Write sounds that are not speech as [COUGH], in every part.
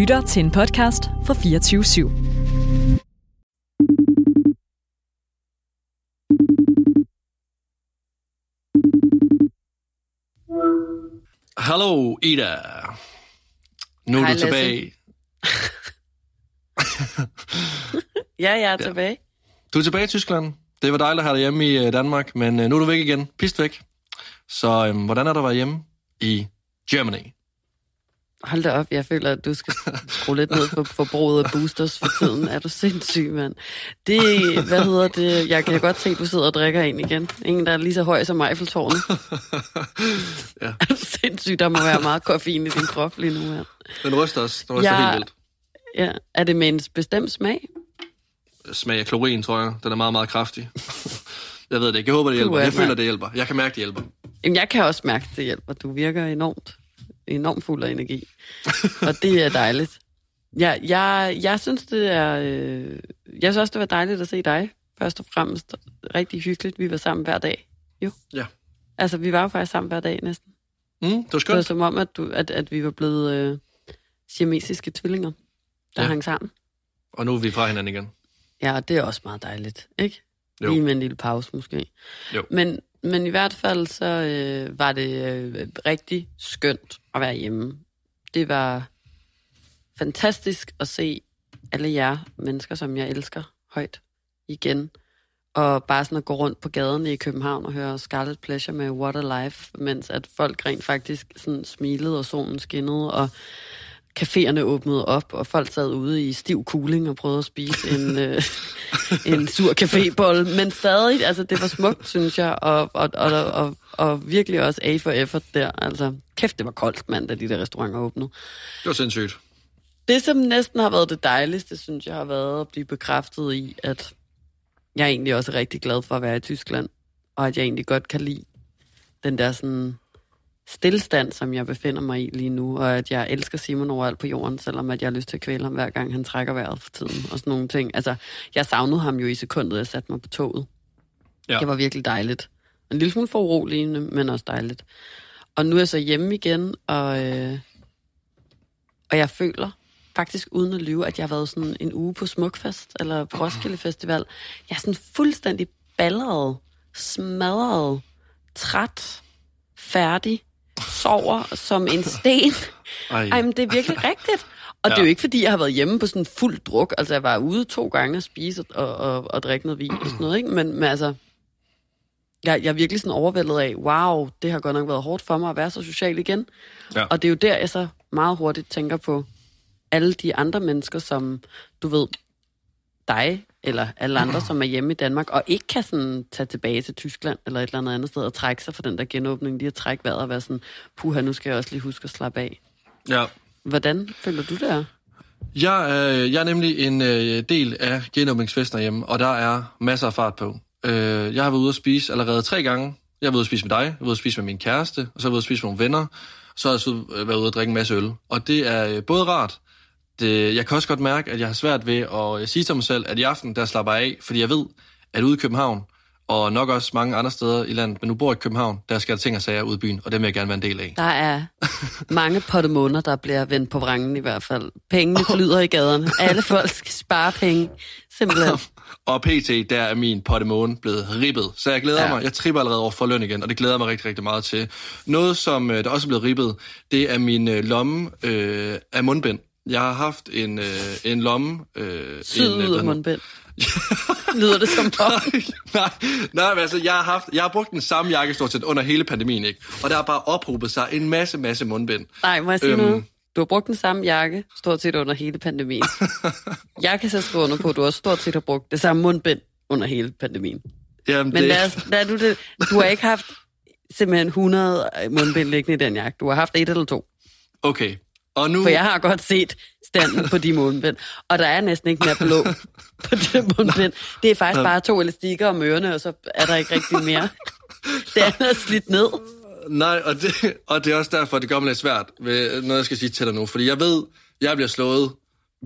lytter til en podcast fra 24 /7. Hallo, Ida. Nu er Hej, du tilbage. [LAUGHS] Ja, jeg er tilbage. Du er tilbage i Tyskland. Det var dejligt at have dig hjemme i øh, Danmark, men øh, nu er du væk igen. Pist væk. Så øhm, hvordan er det at være hjemme i Germany? Hold da op, jeg føler, at du skal skrue lidt ned for forbruget af boosters for tiden. Er du sindssyg, mand? Det, hvad hedder det? Jeg kan godt se, at du sidder og drikker en igen. En, der er lige så høj som Eiffeltårnet. [LAUGHS] Ja. Er du sindssyg? Der må være meget koffein i din krop lige nu her. Den ryster os. Den ryster Ja. helt vildt. Ja. Er det med en bestemt smag? Smag af klorin, tror jeg. Den er meget, meget kraftig. jeg ved det ikke. Jeg håber, det hjælper. Jeg føler, mand. det hjælper. Jeg kan mærke, det hjælper. Jamen, jeg kan også mærke, det hjælper. Du virker enormt, enormt fuld af energi. Og det er dejligt. Ja, jeg, jeg synes, det er... Øh, jeg synes også, det var dejligt at se dig, først og fremmest. Rigtig hyggeligt. Vi var sammen hver dag. Jo. Ja. Altså, vi var jo faktisk sammen hver dag næsten. Mm, det var Det var skønt. som om, at, du, at, at vi var blevet øh, siamesiske tvillinger, der ja. hang sammen. Og nu er vi fra hinanden igen. Ja, og det er også meget dejligt, ikke? Jo. Lige med en lille pause måske. Jo. Men, men i hvert fald så øh, var det øh, rigtig skønt at være hjemme. Det var fantastisk at se alle jer mennesker, som jeg elsker højt igen. Og bare sådan at gå rundt på gaden i København og høre Scarlet Pleasure med What a Life, mens at folk rent faktisk sådan smilede, og solen skinnede, og caféerne åbnede op, og folk sad ude i stiv kuling og prøvede at spise en, [LAUGHS] øh, en sur cafébolle. Men stadig, altså det var smukt, synes jeg, og, og, og, og, og virkelig også A for effort der. Altså, kæft, det var koldt, mand, da de der restauranter åbnede. Det var sindssygt. Det, som næsten har været det dejligste, synes jeg, har været at blive bekræftet i, at jeg er egentlig også rigtig glad for at være i Tyskland, og at jeg egentlig godt kan lide den der sådan stillstand, som jeg befinder mig i lige nu, og at jeg elsker Simon overalt på jorden, selvom at jeg har lyst til at kvæle ham hver gang, han trækker vejret for tiden, og sådan nogle ting. Altså, jeg savnede ham jo i sekundet, jeg satte mig på toget. Ja. Det var virkelig dejligt. En lille smule foruroligende, men også dejligt. Og nu er jeg så hjemme igen, og, øh, og jeg føler faktisk uden at lyve, at jeg har været sådan en uge på Smukfest, eller på Roskilde Festival. Jeg er sådan fuldstændig balleret, smadret, træt, færdig, sover som en sten. Ej. Ej, men det er virkelig rigtigt. Og ja. det er jo ikke, fordi jeg har været hjemme på sådan fuld druk. Altså, jeg var ude to gange at spise og, og, og drikke noget vin og sådan noget, ikke? Men, men altså, jeg, jeg er virkelig sådan overvældet af, wow, det har godt nok været hårdt for mig at være så social igen. Ja. Og det er jo der, jeg så meget hurtigt tænker på alle de andre mennesker, som, du ved, dig eller alle andre, som er hjemme i Danmark, og ikke kan sådan tage tilbage til Tyskland eller et eller andet andet sted og trække sig for den der genåbning, lige at trække vejret og være sådan, puha, nu skal jeg også lige huske at slappe af. Ja. Hvordan føler du det er? Jeg, øh, jeg er nemlig en øh, del af genåbningsfesten hjemme, og der er masser af fart på. Øh, jeg har været ude at spise allerede tre gange. Jeg har været ude at spise med dig, jeg har været ude at spise med min kæreste, og så har jeg været ude at spise med nogle venner. Så har jeg så øh, været ude at drikke en masse øl. Og det er øh, både rart, det, jeg kan også godt mærke, at jeg har svært ved at øh, sige til mig selv, at i aften, der slapper jeg af, fordi jeg ved, at ude i København, og nok også mange andre steder i landet, men nu bor jeg i København, der skal der ting og sager ude i byen, og det vil jeg gerne være en del af. Der er [LAUGHS] mange potte måneder, der bliver vendt på vrangen i hvert fald. Pengene flyder i gaderne. Alle folk skal spare penge. Simpelthen. [LAUGHS] Og pt, der er min potte måne blevet ribbet. Så jeg glæder ja. Ja. mig. Jeg tripper allerede over for løn igen, og det glæder jeg mig rigtig, rigtig meget til. Noget, som øh, der også er blevet ribbet, det er min øh, lomme øh, af mundbind. Jeg har haft en, øh, en lomme... Øh, Syd en, ud af mundbind. [LAUGHS] Lyder det som om. nej, nej, men altså, jeg har, haft, jeg har brugt den samme jakke stort set under hele pandemien, ikke? Og der har bare ophobet sig en masse, masse mundbind. Nej, må jeg sige Øhm. noget? Du har brugt den samme jakke, stort set under hele pandemien. [LAUGHS] Jeg kan så skrive under på, at du også stort set har brugt det samme mundbind under hele pandemien. Jamen, Men det, lad, os, lad du, det. du har ikke haft simpelthen 100 mundbind liggende i den jakke. Du har haft et eller to. Okay, og nu... For jeg har godt set standen på de mundbind. Og der er næsten ikke mere blå på det [LAUGHS] mundbind. Det er faktisk bare to elastikker om ørerne, og så er der ikke rigtig mere. [LAUGHS] Det andet er slidt ned. Nej, og det, og det er også derfor, det gør mig lidt svært, ved noget jeg skal sige til dig nu. Fordi jeg ved, jeg bliver slået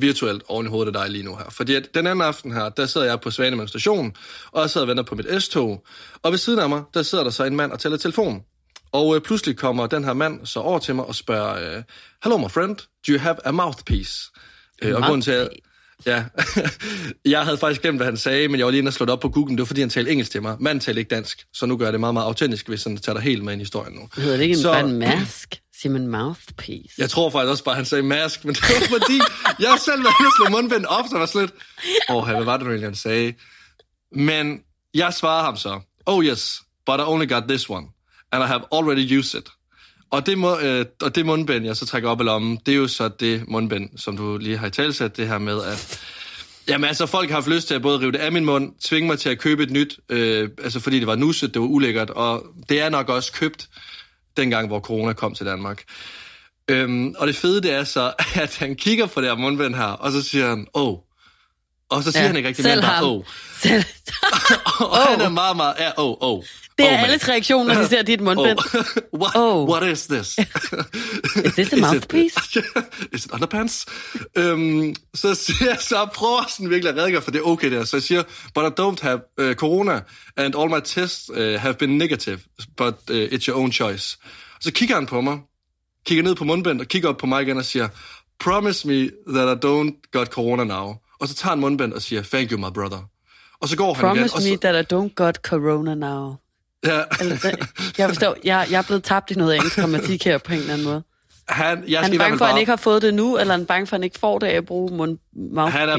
virtuelt oven i hovedet af dig lige nu her. Fordi at den anden aften her, der sidder jeg på Svanemann station, og jeg sidder og venter på mit S-tog. Og ved siden af mig, der sidder der så en mand og tæller telefon. Og øh, pludselig kommer den her mand så over til mig og spørger, øh, Hello my friend, do you have a mouthpiece? Øh, og grunden til, at, Ja, [LAUGHS] jeg havde faktisk glemt, hvad han sagde, men jeg var lige inde og slå det op på Google. Det var, fordi han talte engelsk til mig. Manden talte ikke dansk, så nu gør jeg det meget, meget autentisk, hvis han tager dig helt med ind i historien nu. Hedder det ikke Så- en mask? Siger man mouthpiece? Jeg tror faktisk også bare, at han sagde mask, men det var fordi, jeg selv var inde og slå mundbind op, så var slet, åh, oh, hvad var det nu egentlig, han sagde? Men jeg svarede ham så, oh yes, but I only got this one, and I have already used it. Og det, må, øh, og det mundbind, jeg så trækker op i lommen, det er jo så det mundbind, som du lige har i talsat, det her med, at Jamen altså, folk har haft lyst til at både rive det af min mund, tvinge mig til at købe et nyt, øh, altså fordi det var nusset, det var ulækkert, og det er nok også købt dengang, hvor corona kom til Danmark. Øhm, og det fede, det er så, [LAUGHS] at han kigger på det her mundbind her, og så siger han, oh. Og så siger ja, han ikke rigtig mere, bare, ham. oh. Selv. [LAUGHS] Og oh. han er meget, meget, ja, oh, oh. Det er oh, alles når de ser dit mundbind. Oh. [LAUGHS] what, Oh. what is this? [LAUGHS] Is this a mouthpiece? [LAUGHS] is it underpants? Øhm, så, siger jeg, så prøver sådan virkelig at redegøre for det er okay der. Så jeg siger, but I don't have uh, corona, and all my tests uh, have been negative, but uh, it's your own choice. Så kigger han på mig, kigger ned på mundbind og kigger op på mig igen og siger, promise me that I don't got corona now. Og så tager han mundbind og siger, thank you my brother. Og så går han igen. Promise og så, me that I don't got corona now. Ja, det- jeg forstår, jeg, jeg er blevet tabt i noget engelsk grammatik her på en eller anden måde. han, jeg Han er bange for, at han ikke har fået det nu, eller han er bange for, at han ikke får det af at bruge mund, han er,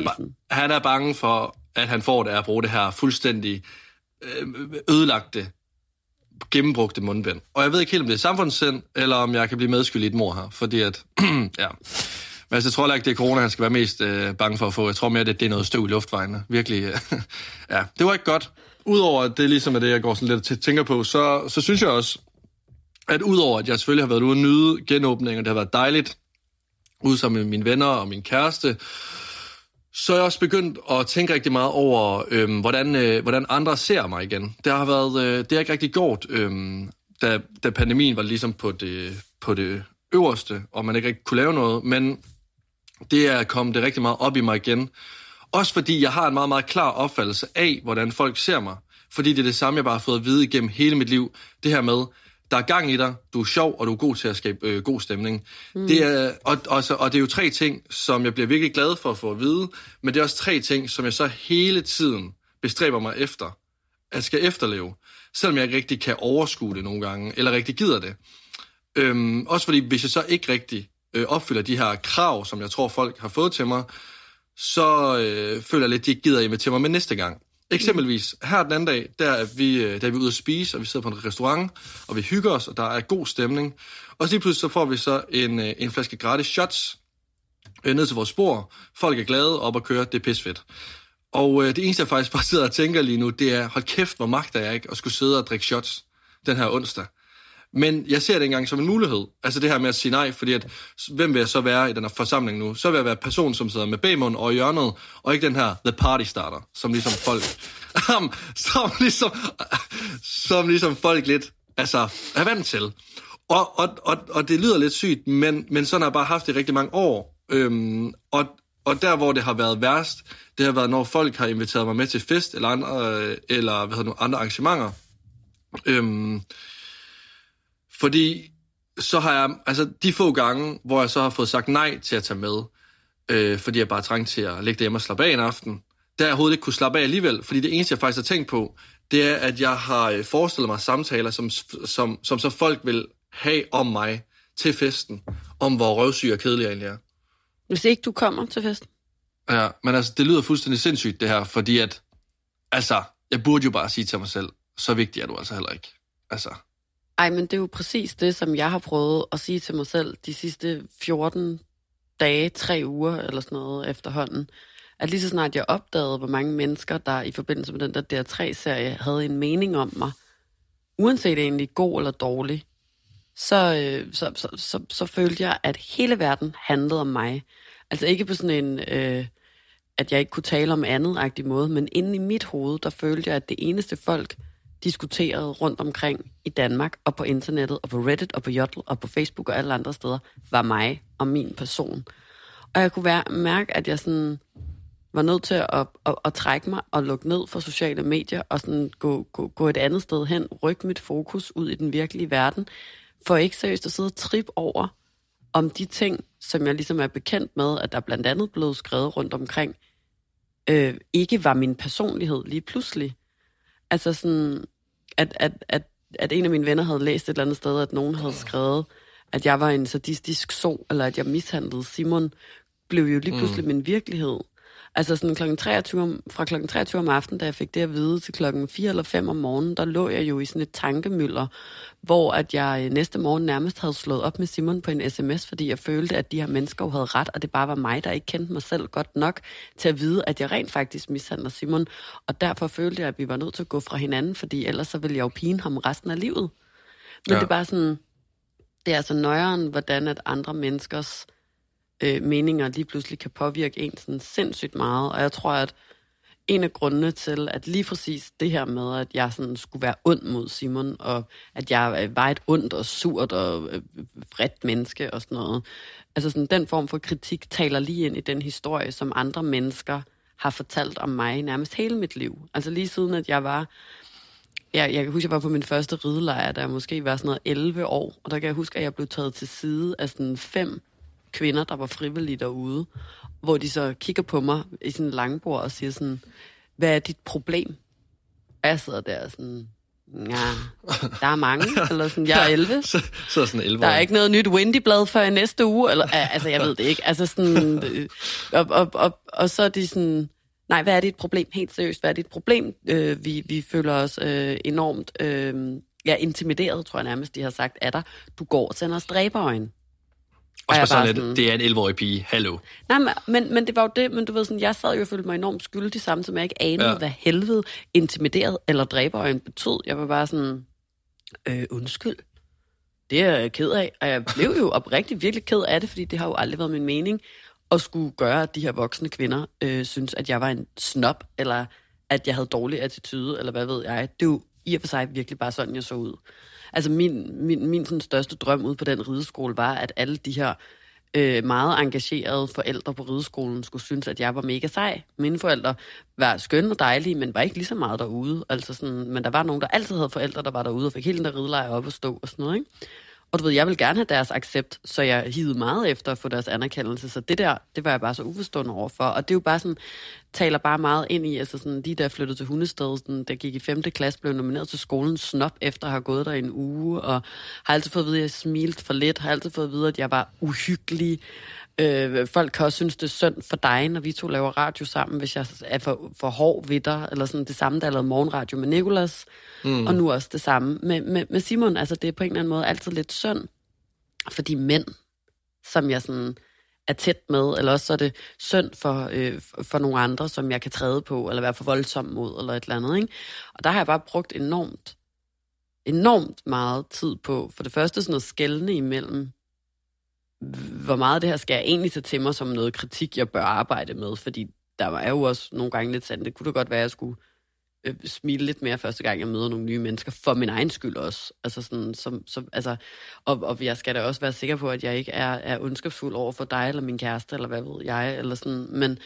han er bange for, at han får det af at bruge det her fuldstændig øh, ødelagte, gennembrugte mundbind. Og jeg ved ikke helt, om det er samfundssind, eller om jeg kan blive medskyldig i et mor her, fordi at, [CLEARS THROAT] ja. Men altså, jeg tror heller ikke, det er corona, han skal være mest øh, bange for at få. Jeg tror mere, det, det er noget støv i luftvejene. Virkelig, øh, [LAUGHS] ja. Det var ikke godt. Udover at det ligesom er det, jeg går sådan lidt til tænker på, så, så synes jeg også, at udover at jeg selvfølgelig har været ude og nyde genåbning, og det har været dejligt, ude sammen med mine venner og min kæreste, så er jeg også begyndt at tænke rigtig meget over, øhm, hvordan, øh, hvordan andre ser mig igen. Det har været, øh, det har ikke rigtig gjort, øhm, da, da pandemien var ligesom på det, på det øverste, og man ikke rigtig kunne lave noget, men det er kommet det rigtig meget op i mig igen. Også fordi jeg har en meget, meget klar opfattelse af, hvordan folk ser mig. Fordi det er det samme, jeg bare har fået at vide igennem hele mit liv. Det her med, der er gang i dig, du er sjov, og du er god til at skabe øh, god stemning. Mm. Det er, og, og, så, og det er jo tre ting, som jeg bliver virkelig glad for at få at vide, men det er også tre ting, som jeg så hele tiden bestræber mig efter, at skal efterleve, selvom jeg ikke rigtig kan overskue det nogle gange, eller rigtig gider det. Øhm, også fordi, hvis jeg så ikke rigtig øh, opfylder de her krav, som jeg tror, folk har fået til mig, så øh, føler jeg lidt, at de ikke gider invitere mig med næste gang. Eksempelvis, her den anden dag, der er, vi, øh, der er vi ude at spise, og vi sidder på en restaurant, og vi hygger os, og der er god stemning. Og så lige pludselig så får vi så en, øh, en flaske gratis shots øh, ned til vores spor. Folk er glade, op at køre, det er pisfedt. Og øh, det eneste, jeg faktisk bare sidder og tænker lige nu, det er, hold kæft, hvor magter jeg ikke at skulle sidde og drikke shots den her onsdag. Men jeg ser det ikke engang som en mulighed. Altså det her med at sige nej, fordi at, hvem vil jeg så være i den her forsamling nu? Så vil jeg være person, som sidder med bagmund og i hjørnet, og ikke den her the party starter, som ligesom folk, [LAUGHS] som ligesom, som ligesom folk lidt altså, er vant til. Og, og, og, og det lyder lidt sygt, men, men sådan har jeg bare haft det i rigtig mange år. Øhm, og, og der, hvor det har været værst, det har været, når folk har inviteret mig med til fest, eller andre, øh, eller hvad hedder nu, andre arrangementer. Øhm, fordi så har jeg, altså de få gange, hvor jeg så har fået sagt nej til at tage med, øh, fordi jeg bare trængte til at ligge derhjemme og slappe af en aften, der har jeg overhovedet ikke kunne slappe af alligevel, fordi det eneste, jeg faktisk har tænkt på, det er, at jeg har øh, forestillet mig samtaler, som, som, som så folk vil have om mig til festen, om hvor røvsyg og kedelig jeg egentlig er. Hvis ikke du kommer til festen. Ja, men altså, det lyder fuldstændig sindssygt, det her, fordi at, altså, jeg burde jo bare sige til mig selv, så vigtig er du altså heller ikke. Altså, ej, men det er jo præcis det, som jeg har prøvet at sige til mig selv de sidste 14 dage, tre uger eller sådan noget efterhånden. At lige så snart jeg opdagede, hvor mange mennesker, der i forbindelse med den der DR3-serie, havde en mening om mig, uanset egentlig god eller dårlig, så, øh, så, så, så, så følte jeg, at hele verden handlede om mig. Altså ikke på sådan en, øh, at jeg ikke kunne tale om andet måde, men inde i mit hoved, der følte jeg, at det eneste folk diskuteret rundt omkring i Danmark, og på internettet, og på Reddit, og på Yodel og på Facebook og alle andre steder, var mig og min person. Og jeg kunne være, mærke, at jeg sådan var nødt til at, at, at, at trække mig og lukke ned for sociale medier og sådan gå, gå, gå et andet sted hen, rykke mit fokus ud i den virkelige verden, for ikke seriøst at sidde og trip over om de ting, som jeg ligesom er bekendt med, at der blandt andet blev skrevet rundt omkring, øh, ikke var min personlighed lige pludselig. Altså sådan, at, at, at, at en af mine venner havde læst et eller andet sted, at nogen havde skrevet, at jeg var en sadistisk so, eller at jeg mishandlede Simon, blev jo lige pludselig mm. min virkelighed. Altså sådan klokken 23 om, fra klokken 23 om aftenen, da jeg fik det at vide, til klokken 4 eller 5 om morgenen, der lå jeg jo i sådan et tankemøller, hvor at jeg næste morgen nærmest havde slået op med Simon på en sms, fordi jeg følte, at de her mennesker havde ret, og det bare var mig, der ikke kendte mig selv godt nok til at vide, at jeg rent faktisk mishandler Simon. Og derfor følte jeg, at vi var nødt til at gå fra hinanden, fordi ellers så ville jeg jo pine ham resten af livet. Men ja. det er bare sådan, det er altså nøjeren, hvordan at andre menneskers øh, meninger lige pludselig kan påvirke en sådan sindssygt meget. Og jeg tror, at en af grundene til, at lige præcis det her med, at jeg sådan skulle være ond mod Simon, og at jeg øh, var et ondt og surt og øh, vredt menneske og sådan noget. Altså sådan, den form for kritik taler lige ind i den historie, som andre mennesker har fortalt om mig nærmest hele mit liv. Altså lige siden, at jeg var... Jeg, jeg kan huske, at jeg var på min første ridelejr, da jeg måske var sådan noget 11 år, og der kan jeg huske, at jeg blev taget til side af sådan fem kvinder, der var frivillige derude, hvor de så kigger på mig i sådan en langbord og siger sådan, hvad er dit problem? Og jeg sidder der sådan, ja, der er mange, [LAUGHS] eller sådan, jeg er 11. så, så sådan 11 Der er ikke noget nyt Wendy-blad før i næste uge, eller, altså jeg ved det ikke. Altså sådan, øh, og, og, og, og så er de sådan, nej, hvad er dit problem? Helt seriøst, hvad er dit problem? Øh, vi, vi føler os øh, enormt øh, ja, intimideret, tror jeg nærmest, de har sagt, af dig. Du går og sender stræberøjen. Og så sådan, sådan, det er en 11-årig pige, hallo. Nej, men, men, men det var jo det, men du ved sådan, jeg sad jo og følte mig enormt skyldig sammen, som jeg ikke anede, ja. hvad helvede intimideret eller dræberøjen betød. Jeg var bare sådan, øh, undskyld. Det er jeg ked af, og jeg blev jo [LAUGHS] oprigtigt virkelig ked af det, fordi det har jo aldrig været min mening at skulle gøre, at de her voksne kvinder øh, synes, at jeg var en snob, eller at jeg havde dårlig attitude, eller hvad ved jeg. Det er jo i og for sig virkelig bare sådan, jeg så ud. Altså min, min, min sådan største drøm ud på den rideskole var, at alle de her øh, meget engagerede forældre på rideskolen skulle synes, at jeg var mega sej. Mine forældre var skønne og dejlige, men var ikke lige så meget derude. Altså sådan, men der var nogen, der altid havde forældre, der var derude og fik hele den der ridelejr op og stå og sådan noget. Ikke? Og du ved, jeg vil gerne have deres accept, så jeg hivede meget efter at få deres anerkendelse. Så det der, det var jeg bare så uforstående overfor. Og det er jo bare sådan, taler bare meget ind i, altså sådan, de der flyttede til Hundested, sådan, der gik i 5. klasse, blev nomineret til skolen snop efter at have gået der en uge, og har altid fået at vide, at jeg smilte for lidt, har altid fået at vide, at jeg var uhyggelig, Øh, folk kan også synes, det er synd for dig, når vi to laver radio sammen, hvis jeg er for, for hård ved dig, eller sådan det samme, der lavede morgenradio med Nikolas, mm. og nu også det samme med, med, med Simon. Altså det er på en eller anden måde altid lidt synd for de mænd, som jeg sådan er tæt med, eller også så er det synd for, øh, for nogle andre, som jeg kan træde på, eller være for voldsom mod, eller et eller andet. Ikke? Og der har jeg bare brugt enormt, enormt meget tid på, for det første sådan noget skældende imellem, hvor meget det her skal jeg egentlig tage til mig som noget kritik, jeg bør arbejde med, fordi der er jo også nogle gange lidt sandt. Det kunne da godt være, at jeg skulle øh, smile lidt mere første gang, jeg møder nogle nye mennesker, for min egen skyld også. Altså sådan, som, som, altså, og, og jeg skal da også være sikker på, at jeg ikke er, er ondskabsfuld over for dig, eller min kæreste, eller hvad ved jeg, eller sådan, men,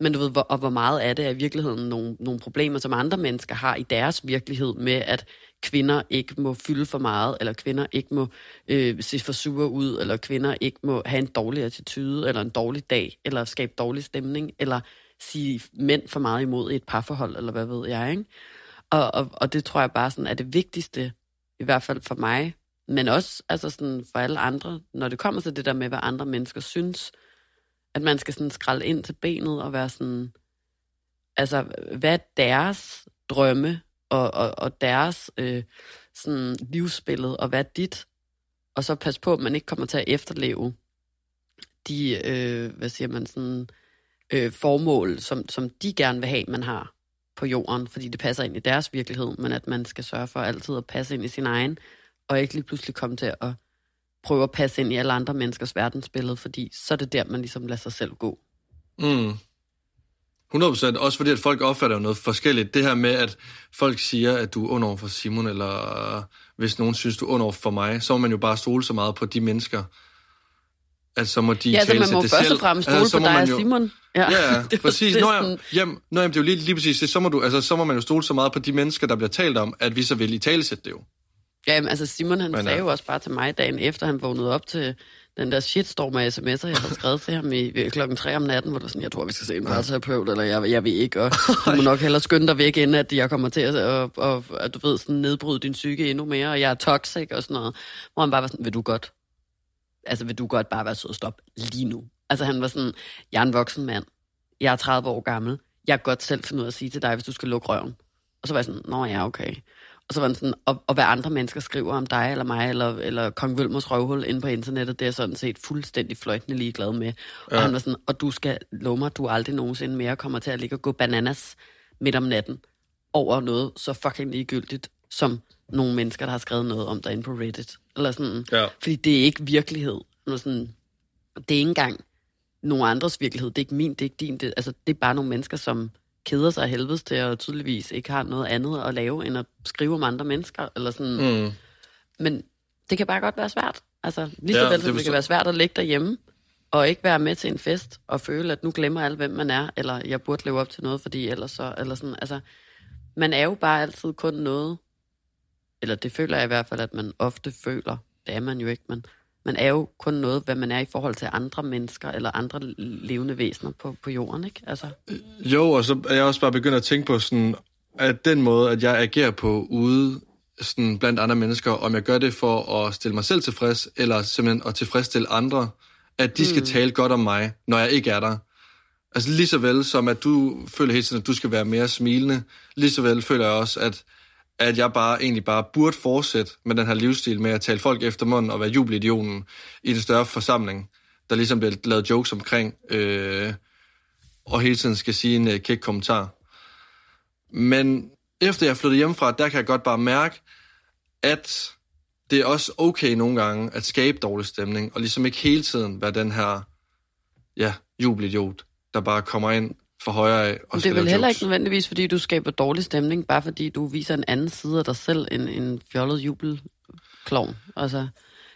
men du ved, hvor, og hvor meget af det er i virkeligheden nogle, nogle problemer, som andre mennesker har i deres virkelighed med, at kvinder ikke må fylde for meget, eller kvinder ikke må øh, se for sure ud, eller kvinder ikke må have en dårlig attitude, eller en dårlig dag, eller skabe dårlig stemning, eller sige mænd for meget imod i et parforhold, eller hvad ved jeg, ikke? Og, og, og det tror jeg bare sådan er det vigtigste, i hvert fald for mig, men også altså sådan for alle andre, når det kommer til det der med, hvad andre mennesker synes, at man skal sådan skralde ind til benet og være sådan, altså, hvad er deres drømme og, og, og deres øh, sådan livsbillede, og hvad er dit? Og så pas på, at man ikke kommer til at efterleve de, øh, hvad siger man, sådan, øh, formål, som, som de gerne vil have, man har på jorden, fordi det passer ind i deres virkelighed, men at man skal sørge for altid at passe ind i sin egen, og ikke lige pludselig komme til at prøve at passe ind i alle andre menneskers verdensbillede, fordi så er det der, man ligesom lader sig selv gå. Mm. 100%, også fordi at folk opfatter noget forskelligt. Det her med, at folk siger, at du er under for Simon, eller øh, hvis nogen synes, du er under for mig, så må man jo bare stole så meget på de mennesker, at så må de Ja, så man må først selv. og fremmest Altså, stole så på dig og jo- Simon. Ja, ja [LAUGHS] Det præcis. det Nå, ja, jamen, nå, jamen, det er jo lige, lige præcis det. Så må, du, altså, så må man jo stole så meget på de mennesker, der bliver talt om, at vi så vil i talesætte det jo. Ja, men altså Simon, han Men, sagde ja. jo også bare til mig dagen efter, han vågnede op til den der shitstorm af sms'er, jeg havde skrevet til ham i ved klokken 3 om natten, hvor det var sådan, jeg tror, vi skal se en parterapeut, eller jeg, jeg ved ikke, og [LAUGHS] du må nok hellere skynde dig væk, inden at jeg kommer til at, og, og, at du ved, sådan nedbryde din psyke endnu mere, og jeg er toxic og sådan noget. Hvor han bare var sådan, vil du godt, altså vil du godt bare være sød og stoppe lige nu? Altså han var sådan, jeg er en voksen mand, jeg er 30 år gammel, jeg kan godt selv finde ud af at sige til dig, hvis du skal lukke røven. Og så var jeg sådan, nå ja, okay. Og så var den sådan, og, og hvad andre mennesker skriver om dig eller mig, eller, eller Kong Vølmers røvhul inde på internettet, det er jeg sådan set fuldstændig fløjtende ligeglad med. Og Ja. han var sådan, og du skal love mig, du aldrig nogensinde mere kommer til at ligge og gå bananas midt om natten over noget så fucking ligegyldigt, som nogle mennesker, der har skrevet noget om dig inde på Reddit. Eller sådan, Ja. fordi det er ikke virkelighed. Noget sådan, det er ikke engang nogen andres virkelighed. Det er ikke min, det er ikke din. Det, altså, det er bare nogle mennesker, som keder sig helvedes til, og tydeligvis ikke har noget andet at lave, end at skrive om andre mennesker. Eller sådan. Mm. Men det kan bare godt være svært. Altså, lige Ja, så vel det som det kan være svært at ligge derhjemme, og ikke være med til en fest, og føle, at nu glemmer alle, hvem man er, eller jeg burde leve op til noget, fordi ellers så, eller sådan, altså, man er jo bare altid kun noget, eller det føler jeg i hvert fald, at man ofte føler, det er man jo ikke, men man er jo kun noget, hvad man er i forhold til andre mennesker, eller andre levende væsener på, på jorden, ikke? Altså, Jo, og så er jeg også bare begyndt at tænke på sådan, at den måde, at jeg agerer på ude sådan blandt andre mennesker, om jeg gør det for at stille mig selv tilfreds, eller simpelthen at tilfredsstille andre, at de skal Mm. tale godt om mig, når jeg ikke er der. Altså lige så vel som, at du føler hele tiden, at du skal være mere smilende, lige så vel føler jeg også, at, at jeg bare egentlig bare burde fortsætte med den her livsstil med at tale folk efter munden og være jubelidionen i den større forsamling, der ligesom bliver lavet jokes omkring, øh, og hele tiden skal sige en øh, kæk kommentar. Men efter jeg flyttede hjemmefra, der kan jeg godt bare mærke, at det er også okay nogle gange at skabe dårlig stemning, og ligesom ikke hele tiden være den her, ja, jubelidiot, der bare kommer ind for højre af og det er vel heller jokes. ikke nødvendigvis, fordi du skaber dårlig stemning, bare fordi du viser en anden side af dig selv end en fjollet jubelklovn. Altså,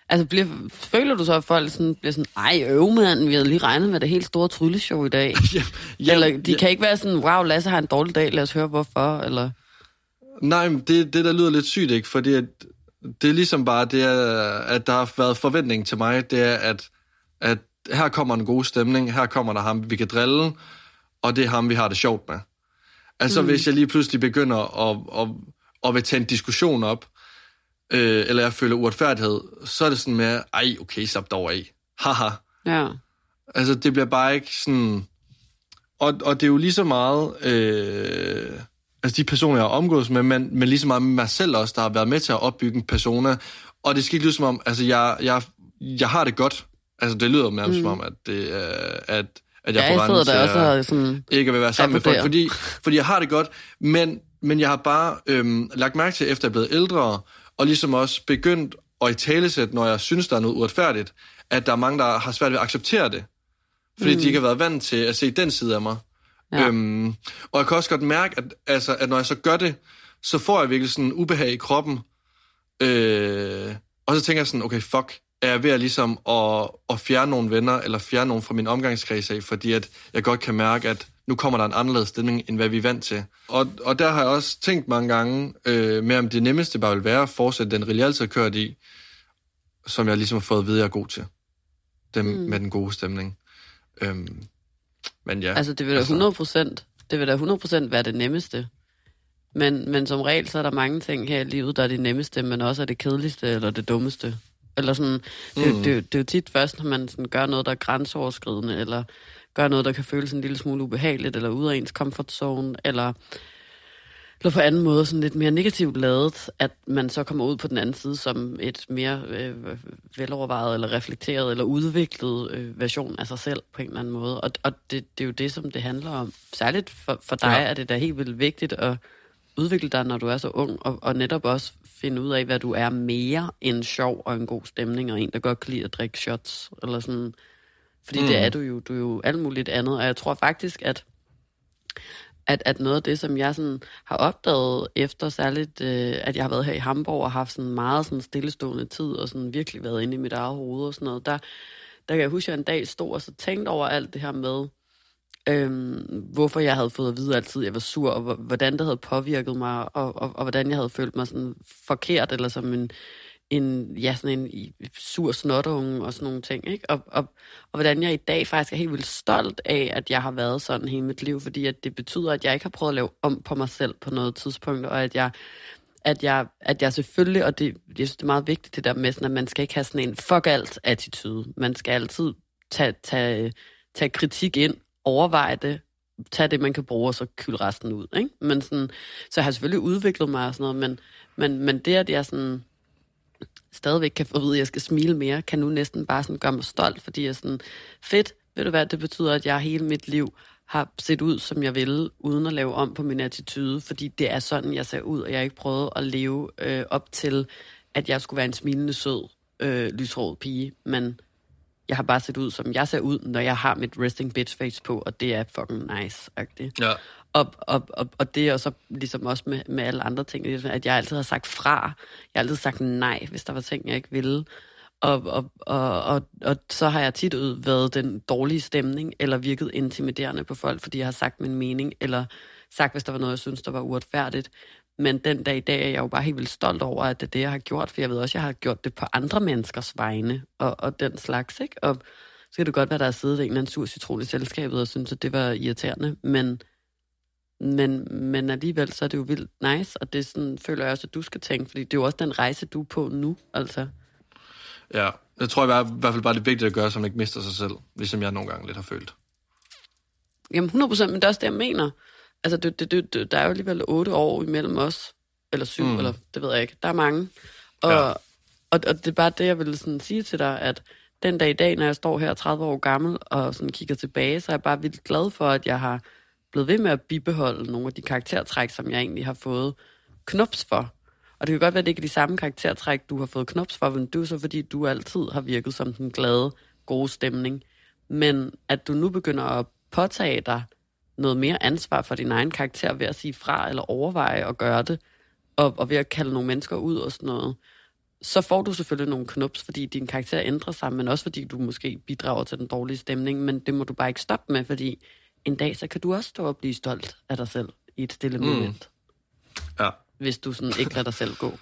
altså bliver, føler du så, at folk sådan, bliver sådan, ej øv mand, vi havde lige regnet med det helt store trylleshow i dag. [LAUGHS] Ja, Ja, eller de ja. kan ikke være sådan, wow, Lasse har en dårlig dag, lad os høre hvorfor, eller... Nej, men det, det der lyder lidt sygt, ikke? Fordi at, det er ligesom bare det, er, at der har været forventning til mig, det er, at, at her kommer en god stemning, her kommer der ham, vi kan drille, og det er ham, vi har det sjovt med. Altså, mm. hvis jeg lige pludselig begynder at, at, at vil tage en diskussion op, øh, eller jeg føler uretfærdighed, så er det sådan med, ej, okay, slap dog af. Haha. Ja. Altså, det bliver bare ikke sådan... Og, og det er jo lige så meget... Øh, altså, de personer, jeg har omgået med, men, men lige så meget med mig selv også, der har været med til at opbygge en persona. Og det skal ikke lyde som om... Altså, jeg, jeg, jeg har det godt. Altså, det lyder nærmest mm. som om, at, det, er, at, at jeg Ja, jeg sidder der også og sådan... ikke vil være sammen med folk, fordi, fordi jeg har det godt, men, men jeg har bare øhm, lagt mærke til, efter jeg er blevet ældre, og ligesom også begyndt at i talesæt, når jeg synes, der er noget uretfærdigt, at der er mange, der har svært ved at acceptere det. Fordi mm. de ikke har været vant til at se den side af mig. Ja. Ja. Øhm, og jeg kan også godt mærke, at, altså, at når jeg så gør det, så får jeg virkelig sådan en ubehag i kroppen. Øh, og så tænker jeg sådan, okay, fuck, er jeg ved at, ligesom at, at fjerne nogle venner, eller fjerne nogen fra min omgangskreds af, fordi at jeg godt kan mærke, at nu kommer der en anderledes stemning, end hvad vi er vant til. Og, og der har jeg også tænkt mange gange øh, med, om det nemmeste bare vil være at fortsætte den rille, jeg altid har kørt i, som jeg ligesom har fået at vide, jeg er god til. Dem mm. med den gode stemning. Øhm, men ja. Altså, det vil da 100 procent, det vil da 100 procent være det nemmeste. Men, men som regel, så er der mange ting her i livet, der er det nemmeste, men også er det kedeligste eller det dummeste. Eller sådan, det, mm. det, det, det er jo tit først, når man sådan gør noget, der er grænseoverskridende, eller gør noget, der kan føles en lille smule ubehageligt, eller ud af ens comfort zone, eller, eller på anden måde sådan lidt mere negativt lavet, at man så kommer ud på den anden side som et mere øh, velovervejet, eller reflekteret, eller udviklet øh, version af sig selv på en eller anden måde. Og, og det, det er jo det, som det handler om. Særligt for, for dig ja. er det da helt vildt vigtigt at udvikle dig, når du er så ung, og, og netop også finde ud af, hvad du er mere end sjov og en god stemning, og en, der godt kan lide at drikke shots, eller sådan. Fordi mm. det er du jo, du er jo alt muligt andet, og jeg tror faktisk, at at, at noget af det, som jeg sådan har opdaget efter særligt, øh, at jeg har været her i Hamburg og haft sådan meget sådan stillestående tid, og sådan virkelig været inde i mit eget hoved og sådan noget, der, der kan jeg huske, at jeg en dag stod og så tænkte over alt det her med, øhm, hvorfor jeg havde fået at vide altid, at jeg var sur, og hvordan det havde påvirket mig, og, og, og hvordan jeg havde følt mig sådan forkert, eller som en, en, ja, sådan en sur snotunge og sådan nogle ting. Ikke? Og, og, og hvordan jeg i dag faktisk er helt vildt stolt af, at jeg har været sådan hele mit liv, fordi at det betyder, at jeg ikke har prøvet at lave om på mig selv på noget tidspunkt, og at jeg at jeg, at jeg selvfølgelig, og det, jeg synes, det er meget vigtigt det der med, sådan, at man skal ikke have sådan en fuck alt attitude. Man skal altid tage, tage, tage kritik ind, overveje det, tage det, man kan bruge, og så kylde resten ud. Ikke? Men sådan, så jeg har selvfølgelig udviklet mig og sådan noget, men, men, men det, at jeg sådan, stadigvæk kan få at vide, at jeg skal smile mere, kan nu næsten bare sådan gøre mig stolt, fordi jeg er sådan, fedt, ved du hvad, det betyder, at jeg hele mit liv har set ud, som jeg ville, uden at lave om på min attitude, fordi det er sådan, jeg ser ud, og jeg har ikke prøvet at leve øh, op til, at jeg skulle være en smilende, sød, øh, lyshåret pige, men jeg har bare set ud, som jeg ser ud, når jeg har mit resting bitch face på, og det er fucking nice. -agtigt. Ja. Og, og, og, og det er så ligesom også med, med alle andre ting, at jeg altid har sagt fra. Jeg har altid sagt nej, hvis der var ting, jeg ikke ville. Og, og, og, og, og så har jeg tit været den dårlige stemning, eller virket intimiderende på folk, fordi jeg har sagt min mening, eller sagt, hvis der var noget, jeg synes, der var uretfærdigt. Men den dag i dag er jeg jo bare helt vildt stolt over, at det er det, jeg har gjort, for jeg ved også, at jeg har gjort det på andre menneskers vegne, og, og den slags, ikke? Og så kan det godt være, der er siddet en eller anden sur citron i selskabet, og synes, at det var irriterende, men, men, men alligevel, så er det jo vildt nice, og det sådan, føler jeg også, at du skal tænke, fordi det er jo også den rejse, du er på nu, altså. Ja, jeg tror i hvert fald bare, det er vigtigt at gøre, så man ikke mister sig selv, ligesom jeg nogle gange lidt har følt. Jamen 100% men det er også det, jeg mener. Altså, det, det, det, der er jo alligevel otte år imellem os, eller syv, mm. eller det ved jeg ikke. Der er mange. Og, ja. og, og det er bare det, jeg vil sådan sige til dig, at den dag i dag, når jeg står her 30 år gammel og sådan kigger tilbage, så er jeg bare vildt glad for, at jeg har blevet ved med at bibeholde nogle af de karaktertræk, som jeg egentlig har fået knops for. Og det kan godt være, at det ikke er de samme karaktertræk, du har fået knops for, men det er så fordi, du altid har virket som den glade, gode stemning. Men at du nu begynder at påtage dig noget mere ansvar for din egen karakter ved at sige fra eller overveje at gøre det, og, og ved at kalde nogle mennesker ud og sådan noget, så får du selvfølgelig nogle knups, fordi din karakter ændrer sig, men også fordi du måske bidrager til den dårlige stemning, men det må du bare ikke stoppe med, fordi en dag, så kan du også stå og blive stolt af dig selv i et stille mm. moment. Ja. Hvis du sådan ikke lader dig selv gå.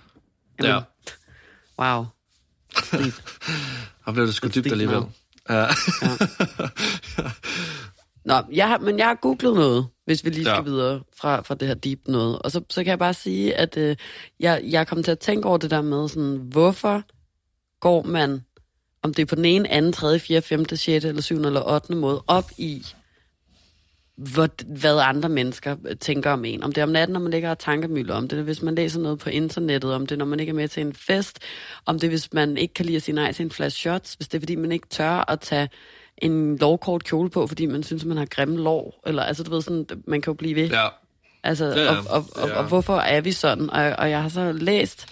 Jamen, ja. Wow. [LAUGHS] Og blev det sgu dybt alligevel. Ja. ja. [LAUGHS] Nå, jeg har, men jeg har googlet noget, hvis vi lige skal ja. videre fra, fra det her deep noget. Og så, så kan jeg bare sige, at øh, jeg, jeg kom til at tænke over det der med, sådan, hvorfor går man, om det er på den ene, anden, tredje, fjerde, femte, sjette, eller syvende eller ottende måde, op i, hvad, hvad andre mennesker tænker om en. Om det er om natten, når man ligger og tankemøller om det, hvis man læser noget på internettet, om det når man ikke er med til en fest, om det hvis man ikke kan lide at sige nej til en flash shots, hvis det er fordi man ikke tør at tage en lovkort kjole på, fordi man synes, man har grimme lår. Eller, altså, du ved, sådan, man kan jo blive ved. Ja. Altså, ja, og, og, og, ja. og, hvorfor er vi sådan? Og, og jeg har så læst,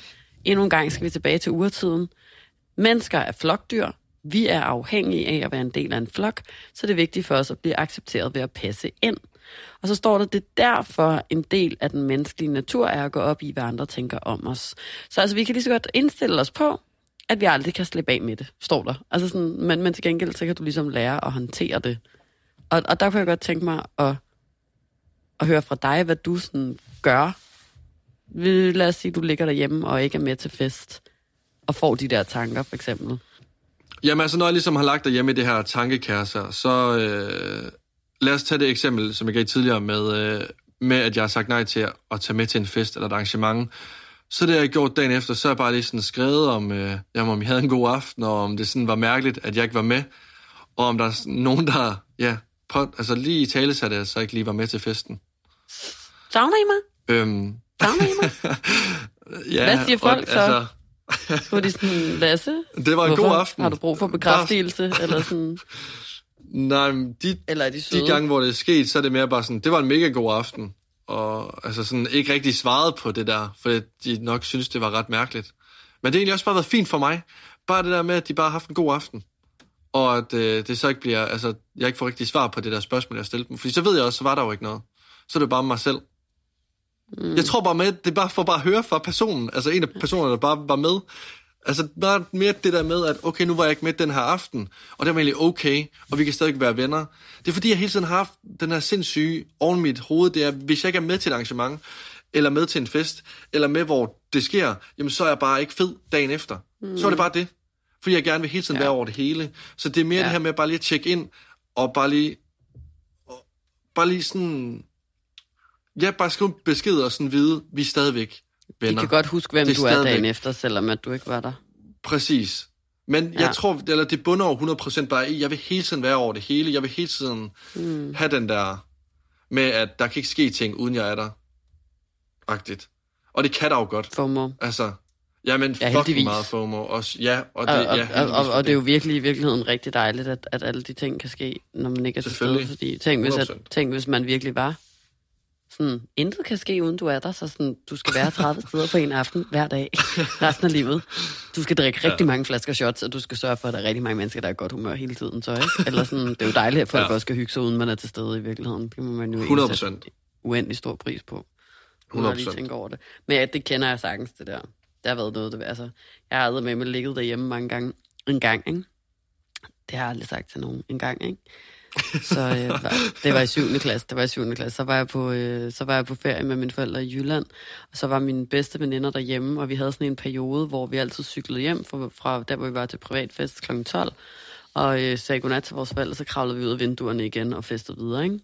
endnu en gang skal vi tilbage til urtiden. Mennesker er flokdyr. Vi er afhængige af at være en del af en flok, så det er vigtigt for os at blive accepteret ved at passe ind. Og så står der, det er derfor en del af den menneskelige natur er at gå op i, hvad andre tænker om os. Så altså, vi kan lige så godt indstille os på, at vi aldrig kan slippe af med det, står der. Altså sådan, men, men til gengæld, så kan du ligesom lære at håndtere det. Og, og der kunne jeg godt tænke mig at, at høre fra dig, hvad du sådan gør. Lad os sige, at du ligger derhjemme og ikke er med til fest, og får de der tanker, for eksempel. Jamen altså, når jeg ligesom har lagt derhjemme i det her tankekærser, så øh, lad os tage det eksempel, som jeg gav tidligere med, øh, med, at jeg har sagt nej til at tage med til en fest eller et arrangement. Så det, jeg gjort dagen efter, så har jeg bare lige sådan skrevet om, øh, jamen, om jeg havde en god aften, og om det sådan var mærkeligt, at jeg ikke var med, og om der er nogen, der ja, på, altså lige i tale satte jeg, så ikke lige var med til festen. Savner I mig? Øhm. Savner I mig? [LAUGHS] ja, Hvad siger folk og, så? Altså, Hvor de sådan, Lasse? Det var en god aften. Har du brug for bekræftelse? Bare... eller sådan? [LAUGHS] Nej, de, eller er de, søde? de gange, hvor det er sket, så er det mere bare sådan, det var en mega god aften og altså sådan ikke rigtig svaret på det der, for de nok synes, det var ret mærkeligt. Men det har egentlig også bare været fint for mig. Bare det der med, at de bare har haft en god aften. Og at øh, det så ikke bliver, altså, jeg ikke får rigtig svar på det der spørgsmål, jeg stillede dem. Fordi så ved jeg også, så var der jo ikke noget. Så er det bare mig selv. Mm. Jeg tror bare med, det er bare for bare at høre fra personen, altså en af personerne, der bare var med, Altså bare mere det der med, at okay, nu var jeg ikke med den her aften, og det var egentlig okay, og vi kan stadig være venner. Det er fordi, jeg hele tiden har haft den her sindssyge oven mit hoved, det er, hvis jeg ikke er med til et arrangement, eller med til en fest, eller med, hvor det sker, jamen så er jeg bare ikke fed dagen efter. Mm. Så er det bare det. Fordi jeg gerne vil hele tiden ja. være over det hele. Så det er mere ja. det her med bare lige at tjekke ind, og bare lige, og bare lige sådan, ja, bare skrive besked og sådan vide, vi er stadigvæk venner. De kan godt huske, hvem du er dagen efter, selvom at du ikke var der. Præcis. Men ja. jeg tror, eller det bunder over 100% bare i, jeg vil hele tiden være over det hele. Jeg vil hele tiden mm. have den der med, at der kan ikke ske ting, uden jeg er der. Agtigt. Og det kan der jo godt. FOMO. Altså, ja, men ja, fucking meget FOMO. Også, ja, og, det, og, ja, og, og, og, det er jo virkelig i virkeligheden rigtig dejligt, at, at alle de ting kan ske, når man ikke er til stede. Fordi tænk hvis, at, tænk, hvis man virkelig var sådan, intet kan ske, uden du er der, så sådan, du skal være 30 steder på en aften hver dag, resten af livet. Du skal drikke rigtig ja. mange flasker shots, og du skal sørge for, at der er rigtig mange mennesker, der er godt humør hele tiden. Så, ikke? Eller sådan, det er jo dejligt, at folk ja. også skal hygge sig, uden man er til stede i virkeligheden. Det må man jo 100%. uendelig stor pris på. 100%. Jeg lige tænke over det. Men ja, det kender jeg sagtens, det der. Det har været noget, det altså, jeg har med mig ligget derhjemme mange gange. En gang, ikke? Det har jeg aldrig sagt til nogen. En gang, ikke? Så øh, det var i 7. klasse. Det var i 7. klasse. Så var, jeg på, øh, så var jeg på ferie med mine forældre i Jylland. Og så var mine bedste veninder derhjemme, og vi havde sådan en periode, hvor vi altid cyklede hjem fra, fra der, hvor vi var til privatfest kl. 12. Og øh, sagde godnat til vores forældre, så kravlede vi ud af vinduerne igen og festede videre, ikke?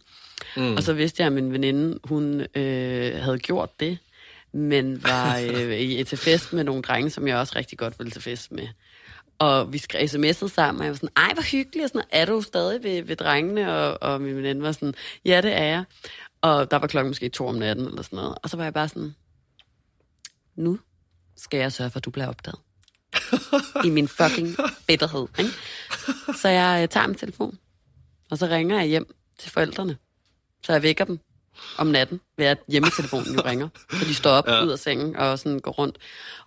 Mm. Og så vidste jeg, at min veninde, hun øh, havde gjort det, men var øh, til fest med nogle drenge, som jeg også rigtig godt ville til fest med. Og vi skrev sms'et sammen, og jeg var sådan, ej, hvor hyggeligt, og sådan, er du stadig ved, ved drengene? Og, og min veninde var sådan, ja, det er jeg. Og der var klokken måske to om natten, eller sådan noget. Og så var jeg bare sådan, nu skal jeg sørge for, at du bliver opdaget. [LAUGHS] I min fucking bitterhed, ikke? Så jeg øh, tager min telefon, og så ringer jeg hjem til forældrene. Så jeg vækker dem om natten, ved at hjemmetelefonen jo ringer. Så de står op ja. ud af sengen og sådan går rundt.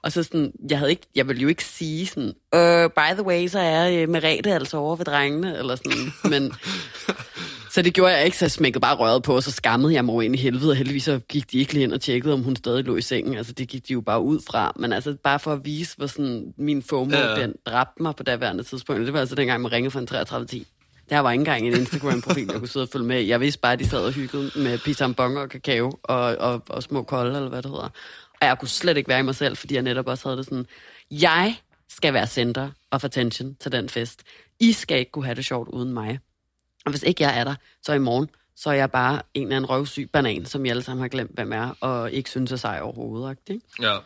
Og så sådan, jeg, havde ikke, jeg ville jo ikke sige sådan, uh, by the way, så er uh, Merete altså over ved drengene, eller sådan. Men, [LAUGHS] så det gjorde jeg ikke, så jeg smækkede bare røret på, og så skammede jeg mig ind i helvede, og heldigvis så gik de ikke lige ind og tjekkede, om hun stadig lå i sengen. Altså, det gik de jo bare ud fra. Men altså, bare for at vise, hvor sådan min FOMO, ja. den dræbte mig på daværende tidspunkt. Det var altså dengang, man ringede fra en 3310. Der var ikke engang en Instagram-profil, jeg kunne sidde og følge med. Jeg vidste bare, at de sad og hyggede med pisambon og kakao og, og, og små kolde, eller hvad det hedder. Og jeg kunne slet ikke være i mig selv, fordi jeg netop også havde det sådan, jeg skal være center of attention til den fest. I skal ikke kunne have det sjovt uden mig. Og hvis ikke jeg er der, så i morgen, så er jeg bare en eller anden røvsyg banan, som jeg alle sammen har glemt, hvem er, og ikke synes er sej overhovedet. Ikke? Ja.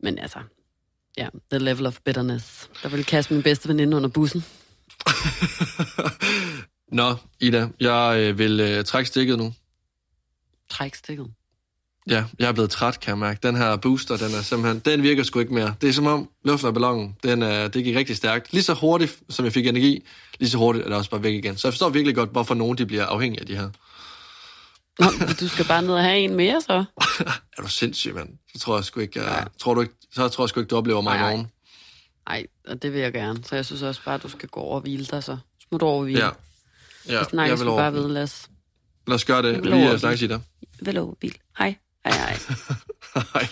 Men altså, ja, the level of bitterness. Der vil kaste min bedste veninde under bussen. [LAUGHS] Nå, Ida, jeg øh, vil øh, trække stikket nu. Træk stikket? Ja, jeg er blevet træt, kan jeg mærke. Den her booster, den er simpelthen, den virker sgu ikke mere. Det er som om luften af ballonen, den er, det gik rigtig stærkt. Lige så hurtigt, som jeg fik energi, lige så hurtigt er det også bare væk igen. Så jeg forstår virkelig godt, hvorfor nogen de bliver afhængige af de her. Nå, du skal bare ned og have en mere, så? [LAUGHS] er du sindssyg, mand? Så tror jeg sgu ikke, jeg, tror du ikke, så tror jeg sgu ikke, du oplever mig nej, i morgen. Nej, og det vil jeg gerne. Så jeg synes også bare, at du skal gå over og hvile dig, så. Smut over og hvile. Ja. ja så snakkes vi bare ved, Lads. Lad os gøre det. Vi snakkes i dig. Vel over hvil. Hej. Hej, hej. [LAUGHS] hej.